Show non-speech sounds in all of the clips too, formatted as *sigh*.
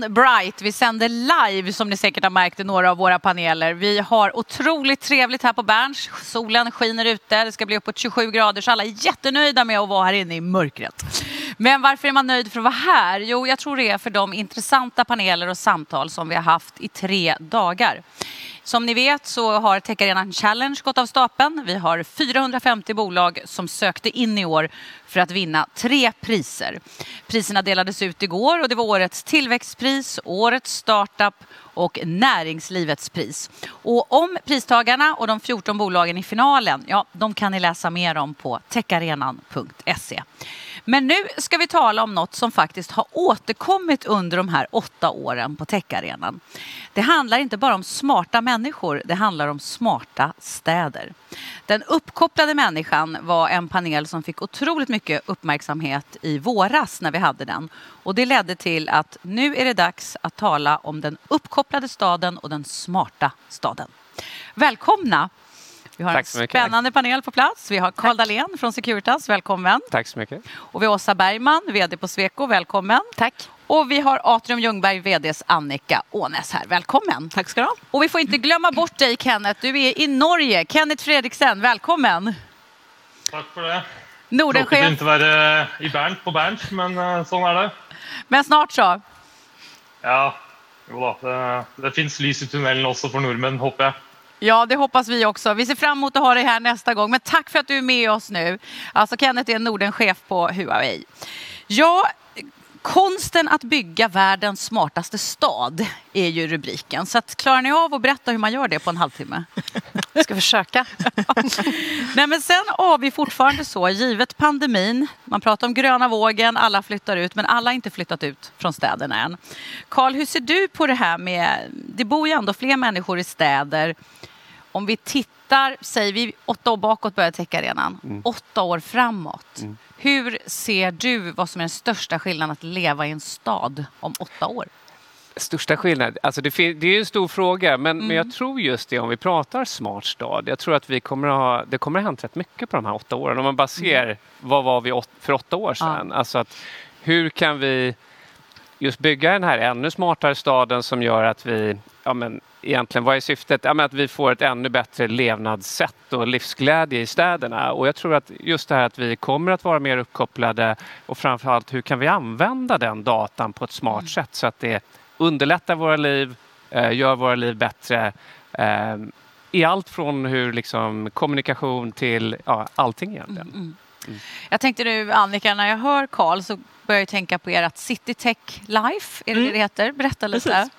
Teckarenan Bright. Vi sänder live som ni säkert har märkt i några av våra paneler. Vi har otroligt trevligt här på Berns. Solen skiner ute, det ska bli uppåt 27 grader så alla är jättenöjda med att vara här inne i mörkret. Men varför är man nöjd för att vara här? Jo, jag tror det är för de intressanta paneler och samtal som vi har haft i tre dagar. Som ni vet så har Tech Arena Challenge gått av stapeln. Vi har 450 bolag som sökte in i år för att vinna tre priser. Priserna delades ut igår och det var årets tillväxtpris, årets startup och näringslivets pris. Och om pristagarna och de 14 bolagen i finalen, ja, de kan ni läsa mer om på techarenan.se. Men nu ska vi tala om något som faktiskt har återkommit under de här åtta åren på techarenan. Det handlar inte bara om smarta människor, det handlar om smarta städer. Den uppkopplade människan var en panel som fick otroligt mycket uppmärksamhet i våras när vi hade den. Och det ledde till att nu är det dags att tala om den uppkopplade staden och den smarta staden. Välkomna! Vi har en spännande panel på plats. Vi har Karl Dahlén från Securitas, välkommen. Tack så mycket. Och vi har Åsa Bergman, VD på Sweco, välkommen. Tack. Och vi har Atrium Ljungberg, VDs Annika Ånäs här. Välkommen. Tack ska du ha. Och vi får inte glömma bort dig Kenneth. Du är i Norge. Kenneth Fredriksen, välkommen. Tack för det. Nordenchef. Tråkigt att inte vara i Bernt på Bernt, men uh, sån är det. Men snart så. Ja, jo då. Det, det finns lys i tunneln också för norrmän, hoppas jag. Ja, det hoppas vi också. Vi ser fram emot att ha dig här nästa gång. Men tack för att du är med oss nu. Alltså Kenneth är Nordenchef på Huawei. Ja, Konsten att bygga världens smartaste stad är ju rubriken. Så att, klarar ni av att berätta hur man gör det på en halvtimme? Jag ska försöka. *laughs* Nej, men sen har vi fortfarande så, givet pandemin, man pratar om gröna vågen, alla flyttar ut, men alla har inte flyttat ut från städerna än. Karl, hur ser du på det här med, det bor ju ändå fler människor i städer. Om vi tittar, säger vi åtta år bakåt börjar täckarenan, mm. åtta år framåt. Mm. Hur ser du vad som är den största skillnaden att leva i en stad om åtta år? Största skillnad? Alltså det, det är en stor fråga men, mm. men jag tror just det om vi pratar smart stad. Jag tror att vi kommer att ha, det kommer att ha hänt rätt mycket på de här åtta åren. Om man bara ser mm. vad var vi för åtta år sedan. Ja. Alltså att, hur kan vi just bygga den här ännu smartare staden som gör att vi ja men, egentligen, vad är syftet? Ja, att vi får ett ännu bättre levnadssätt och livsglädje i städerna. Och jag tror att just det här att vi kommer att vara mer uppkopplade och framförallt hur kan vi använda den datan på ett smart mm. sätt så att det underlättar våra liv, eh, gör våra liv bättre. Eh, I allt från hur liksom, kommunikation till ja, allting egentligen. Mm, mm. Mm. Jag tänkte nu Annika, när jag hör Karl så börjar jag tänka på ert Citytech Life, är det mm. det heter? Berätta lite. Precis.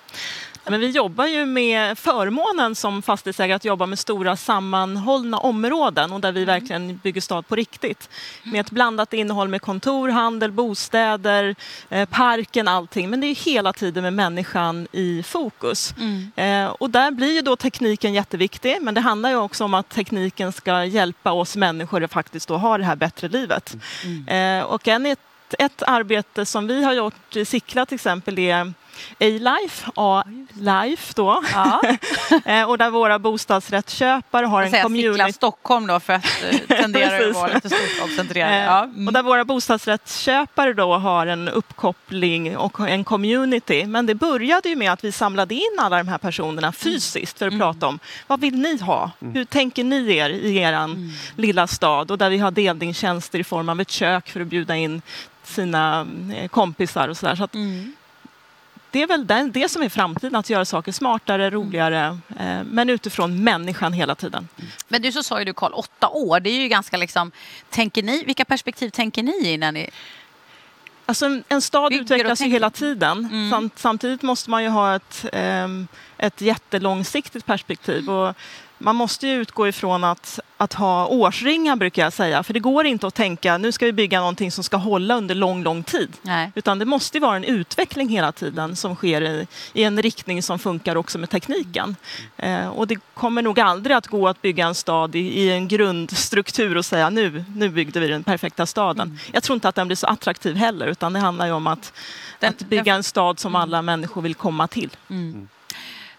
Men vi jobbar ju med förmånen som fastighetsägare att jobba med stora sammanhållna områden och där vi mm. verkligen bygger stad på riktigt. Med ett blandat innehåll med kontor, handel, bostäder, eh, parken, allting. Men det är hela tiden med människan i fokus. Mm. Eh, och där blir ju då tekniken jätteviktig. Men det handlar ju också om att tekniken ska hjälpa oss människor att faktiskt då ha det här bättre livet. Mm. Eh, och en, ett, ett arbete som vi har gjort i Sickla till exempel är A-Life, A-Life då. Ja. *laughs* Eh, och där våra bostadsrättsköpare har en community. Stockholm då för att eh, *laughs* tendera att vara lite storstadscentrerade. Eh, ja. Mm. Och där våra bostadsrättsköpare då har en uppkoppling och en community. Men det började ju med att vi samlade in alla de här personerna mm. fysiskt för att mm. prata om vad vill ni ha? Mm. Hur tänker ni er i er mm. lilla stad? Och där vi har delningstjänster i form av ett kök för att bjuda in sina kompisar och sådär. Så att mm det är väl det, det som är framtiden, att göra saker smartare, roligare, eh, men utifrån människan hela tiden. Men du så sa ju du Karl, åtta år, det är ju ganska liksom, tänker ni, vilka perspektiv tänker ni i när ni Alltså en, en stad utvecklas ju hela tiden. Mm. Samt, samtidigt måste man ju ha ett, eh, ett jättelångsiktigt perspektiv. Och man måste ju utgå ifrån att, att ha årsringar brukar jag säga. För det går inte att tänka nu ska vi bygga någonting som ska hålla under lång, lång tid. Nej. Utan det måste vara en utveckling hela tiden som sker i, i en riktning som funkar också med tekniken. Eh, och det kommer nog aldrig att gå att bygga en stad i, i, en grundstruktur och säga nu, nu byggde vi den perfekta staden. Mm. Jag tror inte att den blir så attraktiv heller utan det handlar ju om att, den, att bygga en stad som mm. alla människor vill komma till. Mm.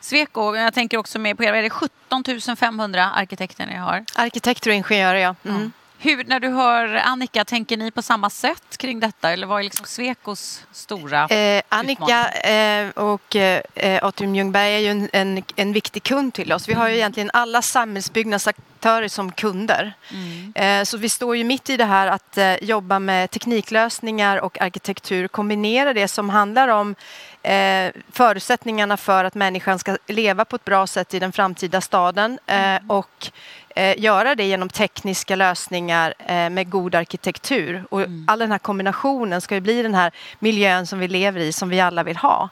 Sweco, jag tänker också med på er, är det 17 500 arkitekter ni har? Arkitekter och ingenjörer, ja. Mm. Hur, när du hör Annika, tänker ni på samma sätt kring detta eller vad är liksom Svekos stora eh, Annika eh, och eh, Atrium Ljungberg är ju en, en, en, viktig kund till oss. Vi har ju mm. egentligen alla samhällsbyggnadsaktörer som kunder. Mm. Eh, så vi står ju mitt i det här att eh, jobba med tekniklösningar och arkitektur, kombinera det som handlar om eh, förutsättningarna för att människan ska leva på ett bra sätt i den framtida staden mm. och eh, göra det genom tekniska lösningar eh, med god arkitektur. Och mm. all den här kombinationen ska ju bli den här miljön som vi lever i, som vi alla vill ha.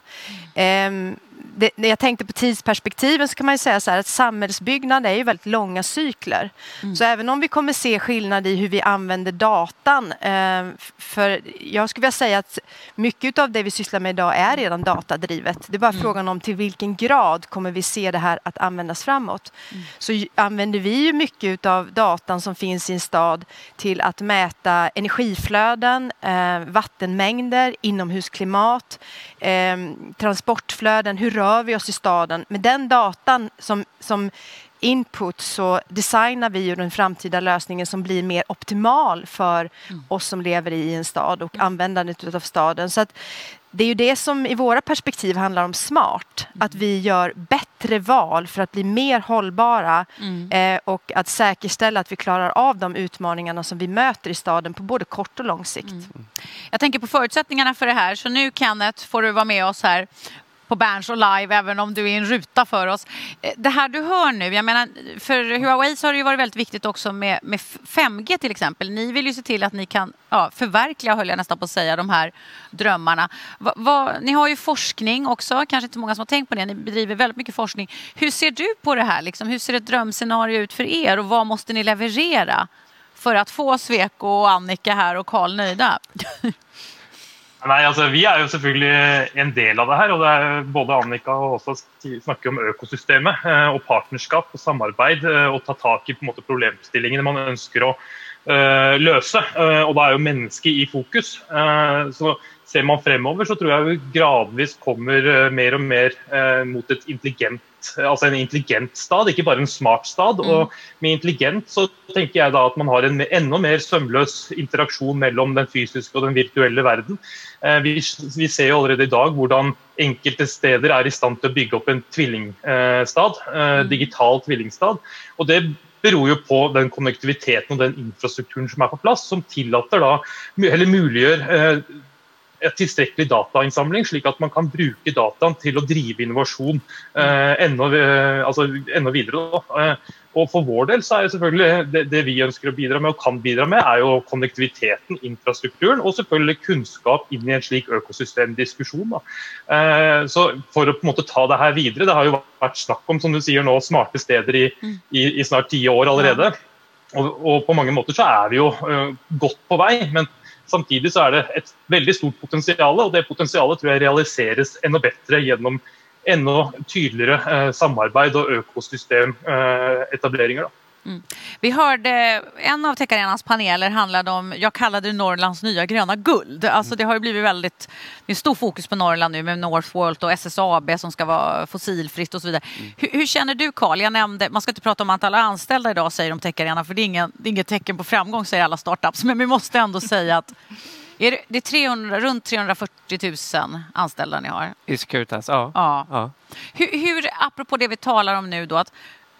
Mm. Det, när jag tänkte på tidsperspektiven så kan man ju säga så här att samhällsbyggnad är ju väldigt långa cykler. Mm. Så även om vi kommer se skillnad i hur vi använder datan. Eh, för jag skulle vilja säga att mycket av det vi sysslar med idag är redan datadrivet. Det är bara mm. frågan om till vilken grad kommer vi se det här att användas framåt. Mm. Så använder vi ju mycket av datan som finns i en stad till att mäta energiflöden, eh, vattenmängder, inomhusklimat, eh, transportflöden, hur rör vi oss i staden? Med den datan som, som input så designar vi ju den framtida lösningen som blir mer optimal för mm. oss som lever i en stad och mm. användandet av staden. Så att det är ju det som i våra perspektiv handlar om smart. Mm. Att vi gör bättre val för att bli mer hållbara mm. eh, och att säkerställa att vi klarar av de utmaningarna som vi möter i staden på både kort och lång sikt. Mm. Jag tänker på förutsättningarna för det här. Så nu Kenneth får du vara med oss här på Berns och live även om du är en ruta för oss. Eh, det här du hör nu, jag menar för Huawei så har det ju varit väldigt viktigt också med, med 5G till exempel. Ni vill ju se till att ni kan ja, förverkliga, höll jag nästan på att säga, de här drömmarna. Va, va, ni har ju forskning också, kanske inte många som har tänkt på det. Ni bedriver väldigt mycket forskning. Hur ser du på det här? Liksom? Hur ser ett drömscenario ut för er och vad måste ni leverera för att få Sveko och Annika här och Karl nöjda? *laughs* Nei, altså Vi er jo selvfølgelig eh, en del av det her. og det er Både Annika og også snakker om økosystemet eh, og partnerskap og samarbeid. Eh, og ta tak i på en måte problemstillingene man ønsker å uh, løse. Uh, og Da er jo mennesket i fokus. Uh, så Ser man fremover, så tror jeg vi gradvis kommer mer og mer mot et intelligent altså en intelligent stad, ikke bare en smart stad. Mm. Og med intelligent så tenker jeg da at man har en enda mer sømløs interaksjon mellom den fysiske og den virtuelle verden. Eh, vi, vi, ser jo allerede i dag hvordan enkelte steder er i stand til å bygge opp en tvillingstad. Eh, mm. Digital tvillingstad. Og det beror jo på den konnektiviteten og den infrastrukturen som er på plass, som tillater da, eller muliggjør eh, et tilstrekkelig datainnsamling, slik at man kan bruke dataen til å drive innovasjon eh, enda, eh, altså, enda, videre. Eh, og For vår del så er jo selvfølgelig det, det, vi ønsker å bidra med og kan bidra med, er jo konnektiviteten, infrastrukturen og selvfølgelig kunnskap inn i en slik økosystemdiskusjon. Eh, så For å på en måte ta det her videre, det har jo vært snakk om som du sier nå, smarte steder i, i, i snart ti år allerede. Og, og, på mange måter så er vi jo uh, godt på vei. men Samtidig så er det et veldig stort potensial, og det potensialet tror jeg realiseres enda bedre gjennom enda tydeligere eh, samarbeid og økosystemetableringer. Mm. Vi hörde en av Techarenas paneler handlade om, jag kallade det Norrlands nya gröna guld. Alltså det har ju blivit väldigt, det är stor fokus på Norrland nu med Northvolt och SSAB som ska vara fossilfritt och så vidare. Mm. Hur, hur, känner du Karl? Jag nämnde, man ska inte prata om antal anställda idag säger de Techarena för det är, ingen, det är inget tecken på framgång säger alla startups. Men vi måste ändå säga att är det, det är 300, runt 340 000 anställda ni har? I Securitas, ja. ja. ja. Hur, hur, apropå det vi talar om nu då, att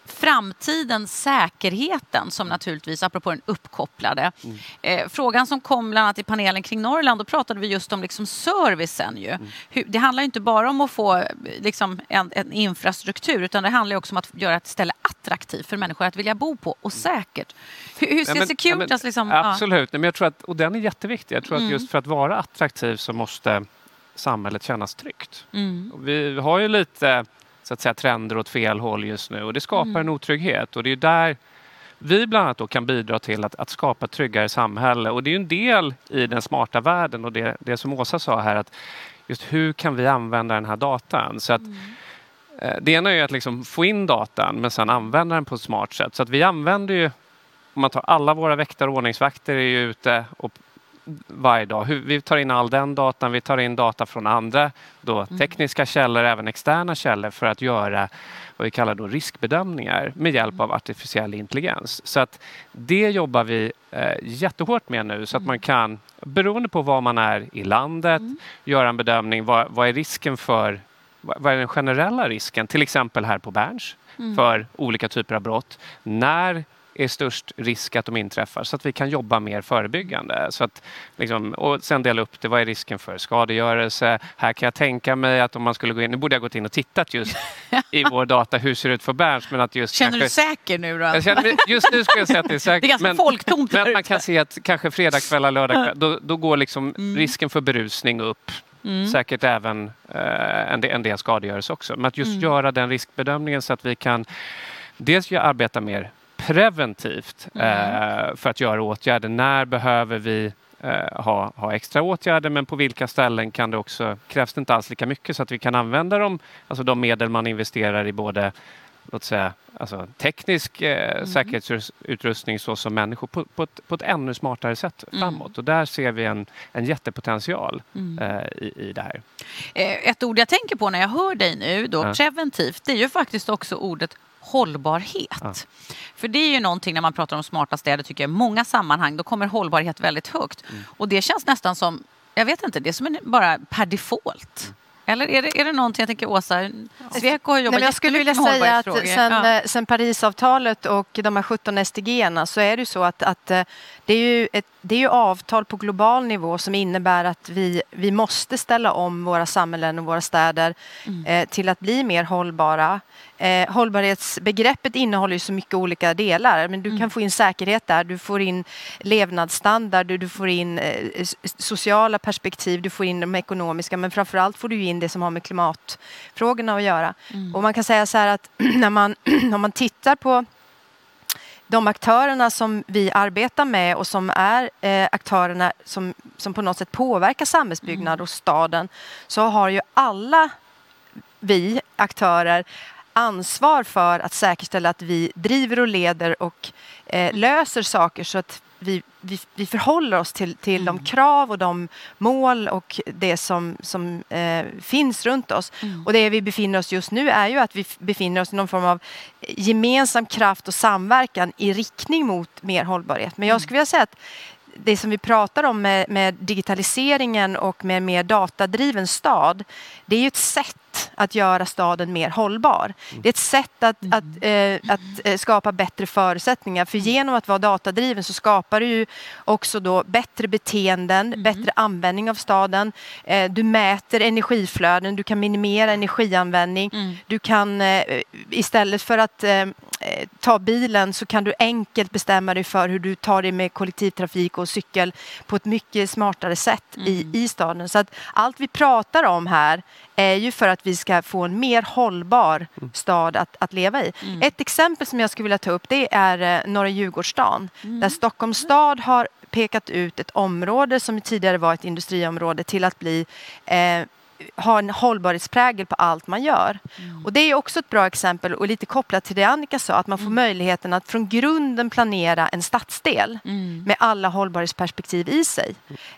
framtiden, säkerheten som naturligtvis, apropå den uppkopplade. Mm. Eh, frågan som kom bland annat i panelen kring Norrland, då pratade vi just om liksom servicen. Ju. Mm. Hur, det handlar inte bara om att få liksom, en, en, infrastruktur utan det handlar också om att göra ett ställe attraktivt för människor att vilja bo på och säkert. Hur, hur ser ja, men, Securitas... Ja, men, liksom, absolut, ja. men jag tror att, och den är jätteviktig. Jag tror mm. att just för att vara attraktiv så måste samhället kännas tryggt. Mm. Vi har ju lite så att säga, trender åt fel håll just nu och det skapar mm. en otrygghet och det är där vi bland annat kan bidra till att, att skapa ett tryggare samhälle och det är en del i den smarta världen och det, det som Åsa sa här att just hur kan vi använda den här datan? Så att, mm. eh, det ena är att liksom få in datan men sen använda den på ett smart sätt. Så att vi använder ju, om man tar alla våra väktare och ordningsvakter är ju ute och varje dag. Vi tar in all den datan, vi tar in data från andra då, mm. tekniska källor, även externa källor för att göra vad vi kallar då riskbedömningar med hjälp av artificiell intelligens. Så att det jobbar vi eh, jättehårt med nu så att man kan, beroende på var man är i landet, mm. göra en bedömning. Vad, vad är risken för vad är den generella risken, till exempel här på Berns, mm. för olika typer av brott? När är störst risk att de inträffar så att vi kan jobba mer förebyggande. Så att, liksom, och sen dela upp det. Vad är risken för skadegörelse? Här kan jag tänka mig att om man skulle gå in, nu borde jag gått in och tittat just *laughs* i vår data hur ser det ut för Berns. Men att just känner kanske, du säker nu då? Jag känner, just nu skulle jag säga att det är säkert. *laughs* Det är ganska men, folktomt Men man kan se att kanske fredagskvällar, lördagskvällar, då, då går liksom mm. risken för berusning upp. Mm. Säkert även eh, en, del, en del skadegörelse också. Men att just mm. göra den riskbedömningen så att vi kan dels arbeta mer preventivt mm. eh, för att göra åtgärder. När behöver vi eh, ha, ha extra åtgärder men på vilka ställen kan det också, krävs det inte alls lika mycket så att vi kan använda dem, alltså de medel man investerar i både låt säga, alltså, teknisk eh, mm. säkerhetsutrustning såsom människor på, på, ett, på ett ännu smartare sätt mm. framåt. Och där ser vi en, en jättepotential mm. eh, i, i det här. Eh, ett ord jag tänker på när jag hör dig nu, då, ja. preventivt, det är ju faktiskt också ordet hållbarhet. Ja. För det är ju någonting när man pratar om smarta städer tycker jag i många sammanhang då kommer hållbarhet väldigt högt. Mm. Och det känns nästan som, jag vet inte, det är som en, bara per default. Mm. Eller är det, är det någonting, jag tänker Åsa, Sweco har jobbat Nej, Jag skulle vilja säga att sen, ja. Eh, sen Parisavtalet och de här 17 SDG så är det så att, att eh, det, är ju ett, det är ju avtal på global nivå som innebär att vi, vi måste ställa om våra samhällen och våra städer mm. eh, till att bli mer hållbara. Eh, hållbarhetsbegreppet innehåller ju så mycket olika delar. Men du mm. kan få in säkerhet där, du får in levnadsstandard, du, du får in eh, sociala perspektiv, du får in de ekonomiska men framförallt får du in det som har med klimatfrågorna att göra. Mm. Och man kan säga så här att *clears throat* när man, *clears throat* om man tittar på de aktörerna som vi arbetar med och som är eh, aktörerna som, som på något sätt påverkar samhällsbyggnad mm. och staden så har ju alla vi aktörer ansvar för att säkerställa att vi driver och leder och eh, löser saker så att vi, vi, vi förhåller oss till, till mm. de krav och de mål och det som, som eh, finns runt oss. Mm. Och det vi befinner oss just nu är ju att vi befinner oss i någon form av gemensam kraft och samverkan i riktning mot mer hållbarhet. Men jag mm. skulle vilja säga att det som vi pratar om med, med, digitaliseringen och med mer datadriven stad, det är ju ett sätt att göra staden mer hållbar. Det är ett sätt att, mm. att, eh, att eh, skapa bättre förutsättningar. För genom att vara datadriven så skapar du ju också då bättre beteenden, mm. bättre användning av staden. Eh, du mäter energiflöden, du kan minimera energianvändning. Mm. Du kan istället för att ta bilen så kan du enkelt bestämma dig för hur du tar dig med kollektivtrafik och cykel på ett mycket smartare sätt mm. i, i staden. Så att allt vi pratar om här är ju för att vi ska få en mer hållbar mm. stad att, att leva i. Mm. Ett exempel som jag skulle vilja ta upp det är eh, Norra Djurgårdsstaden mm. där Stockholms stad har pekat ut ett område som tidigare var ett industriområde till att bli eh, ha en hållbarhetsprägel på allt man gör. Mm. Och det är också ett bra exempel och lite kopplat till det Annika sa, att man får mm. möjligheten att från grunden planera en stadsdel mm. med alla hållbarhetsperspektiv i sig.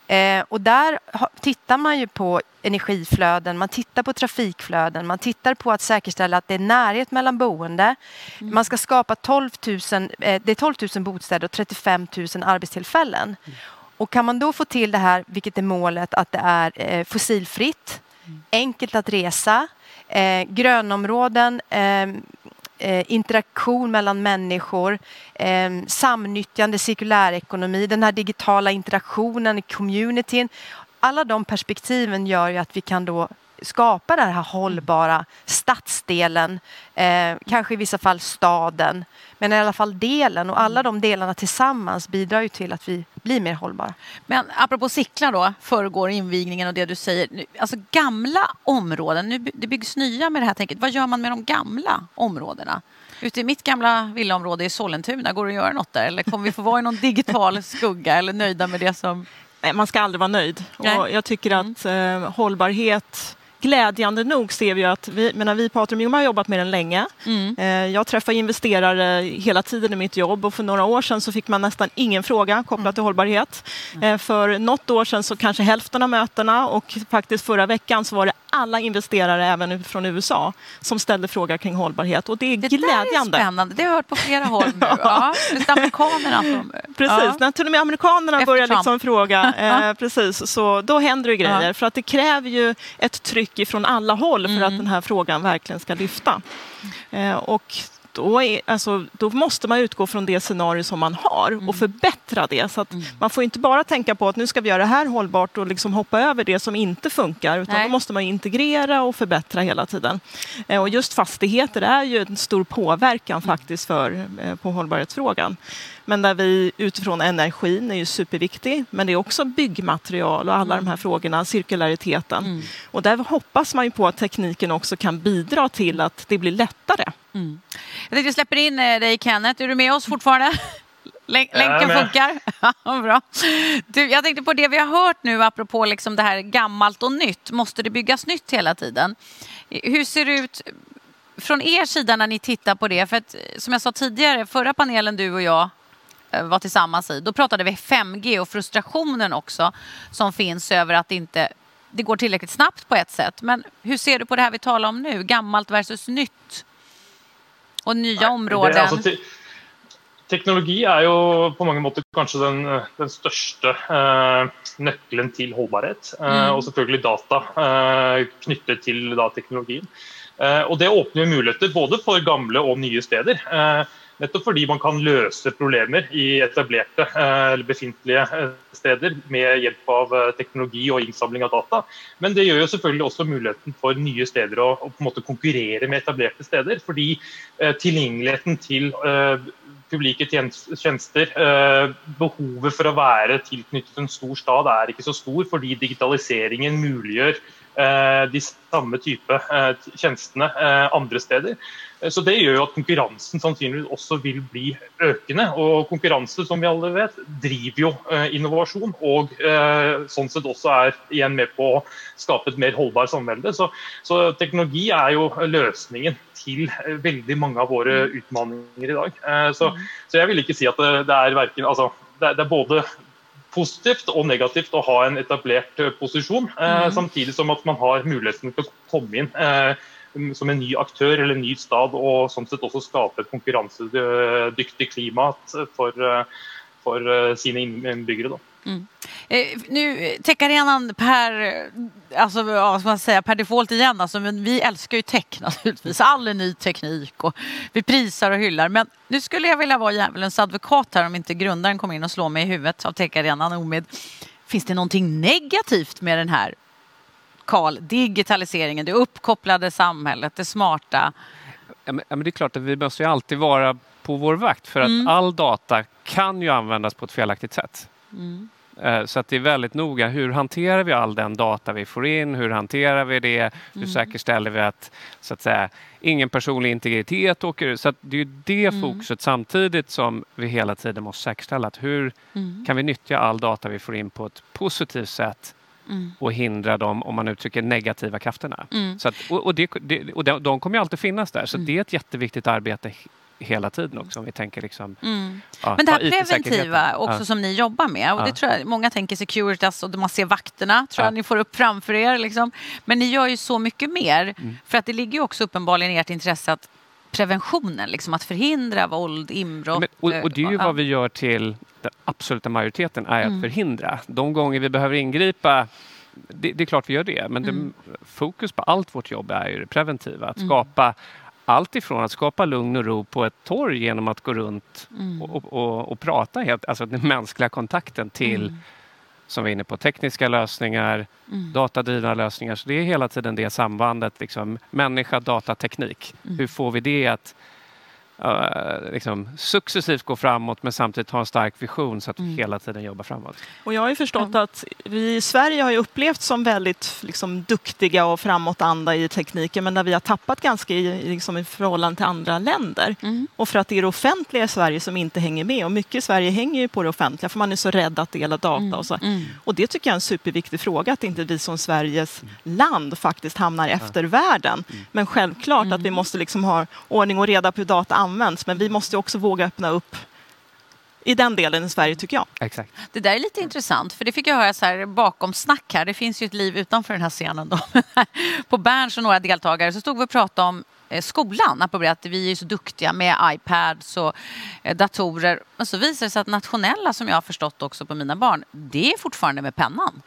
Eh, och där tittar man ju på energiflöden, man tittar på trafikflöden, man tittar på att säkerställa att det är närhet mellan boende. Mm. Man ska skapa 12 000, eh, det är 12 000 bostäder och 35 000 arbetstillfällen. Mm. Och kan man då få till det här, vilket är målet, att det är eh, fossilfritt, enkelt att resa, eh, grönområden, ehm, eh, interaktion mellan människor, eh, samnyttjande, cirkulärekonomi, den här digitala interaktionen communityn. Alla de perspektiven gör ju att vi kan då skapa den här hållbara stadsdelen, eh, kanske i vissa fall staden, men i alla fall delen och alla de delarna tillsammans bidrar ju till att vi blir mer hållbara. Men apropå cyklar då, föregår invigningen och det du säger, alltså gamla områden, nu det byggs nya med det här tänket, vad gör man med de gamla områdena? Ute i mitt gamla villaområde i Sollentuna, går det att göra något där? Eller kommer vi få vara i någon digital skugga eller nöjda med det som... Nej, man ska aldrig vara nöjd. Och jag tycker mm. att eh, hållbarhet glädjande nog ser vi att vi, menar, vi på Atrium Ljungberg har jobbat med den länge. Mm. Eh, jag träffar investerare hela tiden i mitt jobb och för några år sedan så fick man nästan ingen fråga kopplat mm. till hållbarhet. Mm. För något år sedan så kanske hälften av mötena och faktiskt förra veckan så var det alla investerare, även från USA, som ställde frågor kring hållbarhet. Och det är det glädjande. Det är spännande. Det har jag hört på flera håll nu. *laughs* ja. Just amerikanerna. Som, precis, ja. när till och med amerikanerna Efter börjar liksom fråga, *laughs* eh, precis, så då händer det grejer. Ja. För att det kräver ju ett tryck från alla håll för mm. att den här frågan verkligen ska lyfta. Eh, och då, är, alltså, då måste man utgå från det scenario som man har mm. och förbättra det. Så att mm. Man får inte bara tänka på att nu ska vi göra det här hållbart och liksom hoppa över det som inte funkar. Utan Nej. då måste man integrera och förbättra hela tiden. Eh, och just fastigheter är ju en stor påverkan mm. faktiskt för, eh, på hållbarhetsfrågan. Men där vi utifrån energin är ju superviktig. Men det är också byggmaterial och alla mm. de här frågorna, cirkulariteten. Mm. Och där hoppas man ju på att tekniken också kan bidra till att det blir lättare. Mm. Jag tänkte släpper in eh, dig Kenneth. Är du med oss fortfarande? *laughs* Länken funkar? *laughs* Ja, bra. Du, jag tänkte på det vi har hört nu apropå liksom det här gammalt och nytt. Måste det byggas nytt hela tiden? Hur ser det ut från er sida när ni tittar på det? För att, som jag sa tidigare, förra panelen du och jag eh, var tillsammans i, då pratade vi 5G och frustrationen också som finns över att det inte det går tillräckligt snabbt på ett sätt. Men hur ser du på det här vi talar om nu, gammalt versus nytt? Och nya Nej, områden? alltså, te teknologi är ju på många måter kanske den, den största eh, nøkkelen til holdbarhet. Eh, mm. Og selvfølgelig data eh, knyttet til da, teknologien. Eh, og det åpner jo muligheter både for gamle og nye steder. Eh, Nettopp fordi man kan løse problemer i etablerte eh, eller befintlige eh, steder med hjelp av eh, teknologi og innsamling av data. Men det gjør jo selvfølgelig også muligheten for nye steder å, å på en måte konkurrere med etablerte steder. Fordi tilgjengeligheten til publike tjenester, behovet for å være tilknyttet en stor stad er ikke så stor, fordi digitaliseringen muliggjør de samme type tjenestene andre steder. Eh, så Det gjør jo at konkurransen sannsynligvis også vil bli økende. Og konkurranse som vi alle vet, driver jo eh, innovasjon, og eh, sånn sett også er igjen med på å skape et mer holdbart samvelde. Så, så teknologi er jo løsningen til veldig mange av våre utfordringer i dag. Så, så, jeg vil ikke si at det, det er verken altså, det er både positivt og negativt å ha en etablert posisjon, mm. samtidig som at man har muligheten til å komme inn eh, som en ny aktør eller en ny stad, og sånn sett också skapa ett konkurrensdyktigt klimat för, för sina inbyggare. Mm. Eh, nu, techarenan per, alltså, ska man säga, per default igen, alltså, men vi älskar ju tech *laughs* naturligtvis, all ny teknik och vi prisar och hyllar. Men nu skulle jag vilja vara djävulens advokat här om inte grundaren kommer in och slår mig i huvudet av techarenan Omid. Finns det någonting negativt med den här Karl, digitaliseringen, det uppkopplade samhället, det smarta. Ja, men, det är klart att vi måste ju alltid vara på vår vakt för att mm. all data kan ju användas på ett felaktigt sätt. Mm. Eh, så att det är väldigt noga. Hur hanterar vi all den data vi får in? Hur hanterar vi det? Hur mm. säkerställer vi att, så att säga, ingen personlig integritet åker Så att det är det mm. fokuset samtidigt som vi hela tiden måste säkerställa att hur mm. kan vi nyttja all data vi får in på ett positivt sätt mm. och hindra de, om man uttrycker negativa krafterna. Mm. Så att, och, och, det, det, och de, de kommer ju alltid finnas där, så mm. det är ett jätteviktigt arbete hela tiden också om vi tänker liksom... Mm. Ja, Men det här preventiva också ja. som ni jobbar med och det tror jag många tänker Securitas och man ser vakterna tror jag ni får upp framför er liksom. Men ni gör ju så mycket mer mm. för att det ligger ju också uppenbarligen i ert intresse att preventionen, liksom att förhindra våld, inbrott. Men, och, och, det är ju vad vi gör till den absoluta majoriteten, är mm. att förhindra. De gånger vi behöver ingripa det, det är klart vi gör det, men mm. det, fokus på allt vårt jobb är ju det preventiva. Att mm. skapa allt ifrån att skapa lugn och ro på ett torg genom att gå runt mm. och, och, och, prata, helt, alltså den mänskliga kontakten till mm som vi är inne på, tekniska lösningar, mm. datadrivna lösningar. Så det är hela tiden det sambandet, liksom, människa, data, teknik. Mm. Hur får vi det att uh, liksom successivt gå framåt men samtidigt ha en stark vision så att vi Mm. hela tiden jobbar framåt. Och jag har ju förstått att vi i Sverige har ju upplevts som väldigt liksom, duktiga och framåtanda i tekniken men där vi har tappat ganska i, liksom, i förhållande till andra länder. Mm. Och för att det är det offentliga i Sverige som inte hänger med och mycket i Sverige hänger ju på det offentliga för man är så rädd att dela data och så. Mm. Och det tycker jag är en superviktig fråga att inte vi som Sveriges land faktiskt hamnar efter världen. Men självklart att vi måste liksom ha ordning och reda på hur data används men vi måste också våga öppna upp i den delen i Sverige tycker jag. Exakt. Det där är lite intressant, för det fick jag höra så här bakom snack här. Det finns ju ett liv utanför den här scenen. Då. *laughs* På Berns och några deltagare så stod vi och pratade om eh, skolan, apropå att vi är så duktiga med iPads och eh, datorer. Men så visar det sig att nationella, som jag har förstått också på mina barn, det är fortfarande med pennan.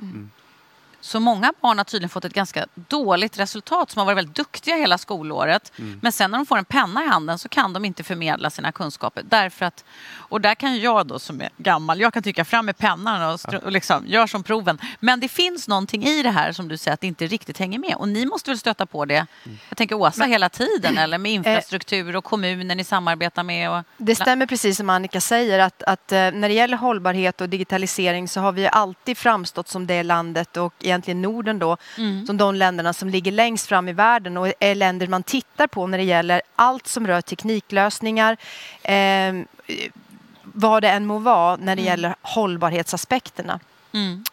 Så många barn har tydligen fått ett ganska dåligt resultat som har varit väldigt duktiga hela skolåret. Men sen när de får en penna i handen så kan de inte förmedla sina kunskaper. Därför att, och där kan jag då som är gammal, jag kan tycka fram med pennan och, str- och liksom, gör som proven. Men det finns någonting i det här som du säger att det inte riktigt hänger med. Och ni måste väl stöta på det, jag tänker Åsa, hela tiden eller med infrastruktur och kommuner ni samarbetar med? Och, Det stämmer precis som Annika säger att, att eh, när det gäller hållbarhet och digitalisering så har vi alltid framstått som det landet och egentligen Norden då som de länderna som ligger längst fram i världen och är länder man tittar på när det gäller allt som rör tekniklösningar eh, vad det än må vara när det gäller hållbarhetsaspekterna. Mm.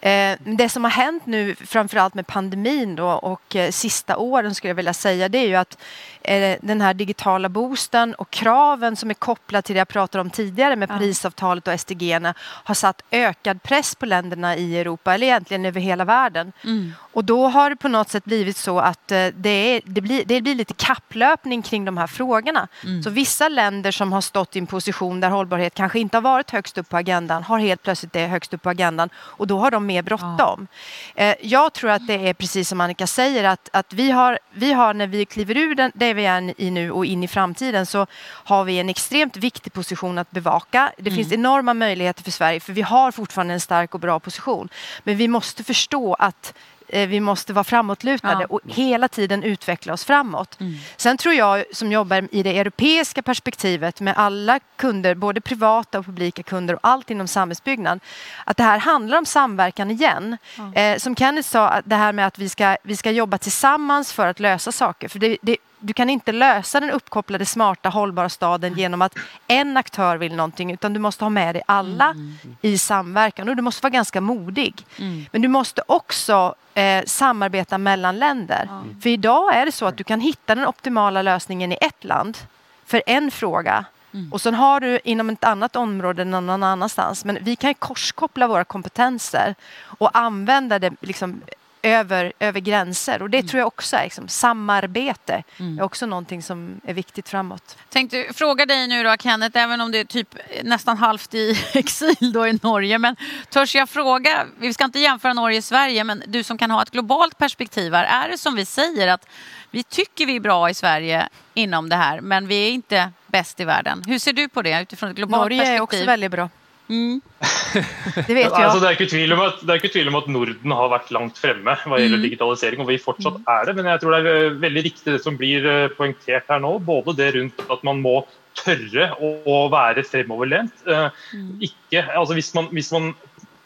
Eh, det som har hänt nu, framförallt med pandemin då, och eh, sista åren skulle jag vilja säga, det är ju att eh, den här digitala boosten och kraven som är kopplade till det jag pratade om tidigare med Parisavtalet och SDG har satt ökad press på länderna i Europa, eller egentligen över hela världen. Mm. Och då har det på något sätt blivit så att det, är, det, blir, det blir lite kapplöpning kring de här frågorna. Så vissa länder som har stått i en position där hållbarhet kanske inte har varit högst upp på agendan har helt plötsligt det högst upp på agendan och då har de mer bråttom. Eh, Jag tror att det är precis som Annika säger att, att vi, har, vi har när vi kliver ur den, det vi är i nu och in i framtiden så har vi en extremt viktig position att bevaka. Det finns enorma möjligheter för Sverige för vi har fortfarande en stark och bra position. Men vi måste förstå att vi måste vara framåtlutade Ja. och hela tiden utveckla oss framåt. Sen tror jag som jobbar i det europeiska perspektivet med alla kunder, både privata och publika kunder och allt inom samhällsbyggnad, att det här handlar om samverkan igen. Eh, som Kenneth sa, att det här med att vi ska, vi ska jobba tillsammans för att lösa saker. För det, det, du kan inte lösa den uppkopplade, smarta, hållbara staden genom att en aktör vill någonting utan du måste ha med dig alla i samverkan och du måste vara ganska modig. Men du måste också eh, samarbeta mellan länder. För idag är det så att du kan hitta den optimala lösningen i ett land för en fråga och sen har du inom ett annat område någon annanstans. Men vi kan korskoppla våra kompetenser och använda det liksom över, över gränser. Och det tror jag också är liksom, samarbete är också någonting som är viktigt framåt. Tänkte fråga dig nu då Kenneth, även om det är typ nästan halvt i *laughs* exil då i Norge. Men törs jag fråga, vi ska inte jämföra Norge och Sverige, men du som kan ha ett globalt perspektiv här. Är det som vi säger att vi tycker vi är bra i Sverige inom det här, men vi är inte bäst i världen. Hur ser du på det utifrån ett globalt Norge perspektiv? är också väldigt bra. Mm. Det vet Altså, jag. det, er ikke tvil om at, det er ikke tvil om at Norden har vært langt fremme hva gjelder digitalisering, og vi fortsatt er det. Men jeg tror det er eh, veldig riktig det som blir eh, poengtert her nå. Både det rundt at man må tørre å, være fremoverlent. Eh, ikke, altså hvis, man, hvis man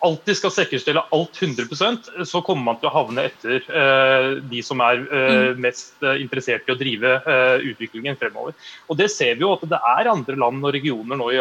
alltid skal sikkerstille alt 100% så kommer man til å havne etter eh, de som er eh, mest interessert i å drive eh, utviklingen fremover. Og det ser vi jo at det er andre land og regioner nå i,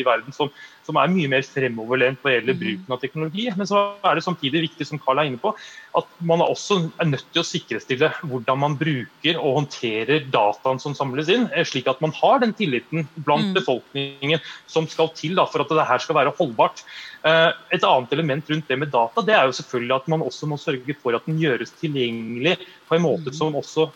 i verden som, som er mye mer fremoverlent hva gjelder bruken av teknologi. Men så er det samtidig viktig, som Karl er inne på, at man er også er nødt til å sikkerstille hvordan man bruker og håndterer dataen som samles inn, eh, slik at man har den tilliten blant befolkningen som skal til da, for at det her skal være holdbart. Eh, Et annet element rundt det med data det er jo selvfølgelig at man også må sørge for at den gjøres tilgjengelig på en måte som også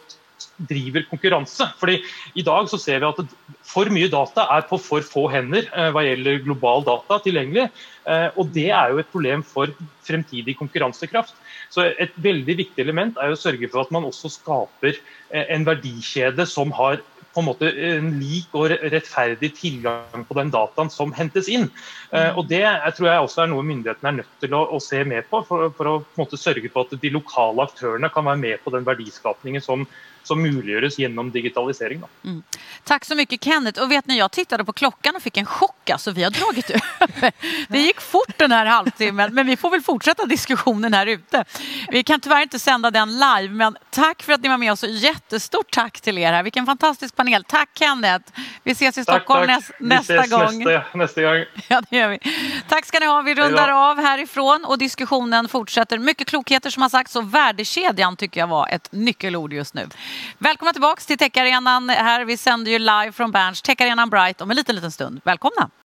driver konkurranse. Fordi I dag så ser vi at for mye data er på for få hender eh, hva gjelder global data tilgjengelig. Eh, og Det er jo et problem for fremtidig konkurransekraft. Så Et veldig viktig element er jo å sørge for at man også skaper eh, en verdikjede som har på en måte en lik og rettferdig tilgang på den dataen som hentes inn. Og Det tror jeg også er noe myndighetene er nødt til å, å se med på, for, for å på en måte sørge for at de lokale aktørene kan være med på den verdiskapningen som, som muliggjøres gjennom digitalisering. Mm. Tack så mycket Kenneth. Och vet ni, jag tittade på klockan och fick en chock. Alltså, vi har dragit över. *laughs* Det gick fort den här halvtimmen, men vi får väl fortsätta diskussionen här ute. Vi kan tyvärr inte sända den live, men tack för att ni var med oss och jättestort tack till er här. Vilken fantastisk panel. Tack Kenneth. Vi ses i Stockholm tack. Näs, nästa gång. Nästa, nästa gång. *laughs* Ja, det gör vi. Tack ska ni ha. Vi rundar av härifrån och diskussionen fortsätter. Mycket klokheter som har sagts och värdekedjan tycker jag var ett nyckelord just nu. Välkomna tillbaka till Techarenan här. Vi sänder ju live från Berns Techarenan Bright om en liten, liten stund. Välkomna!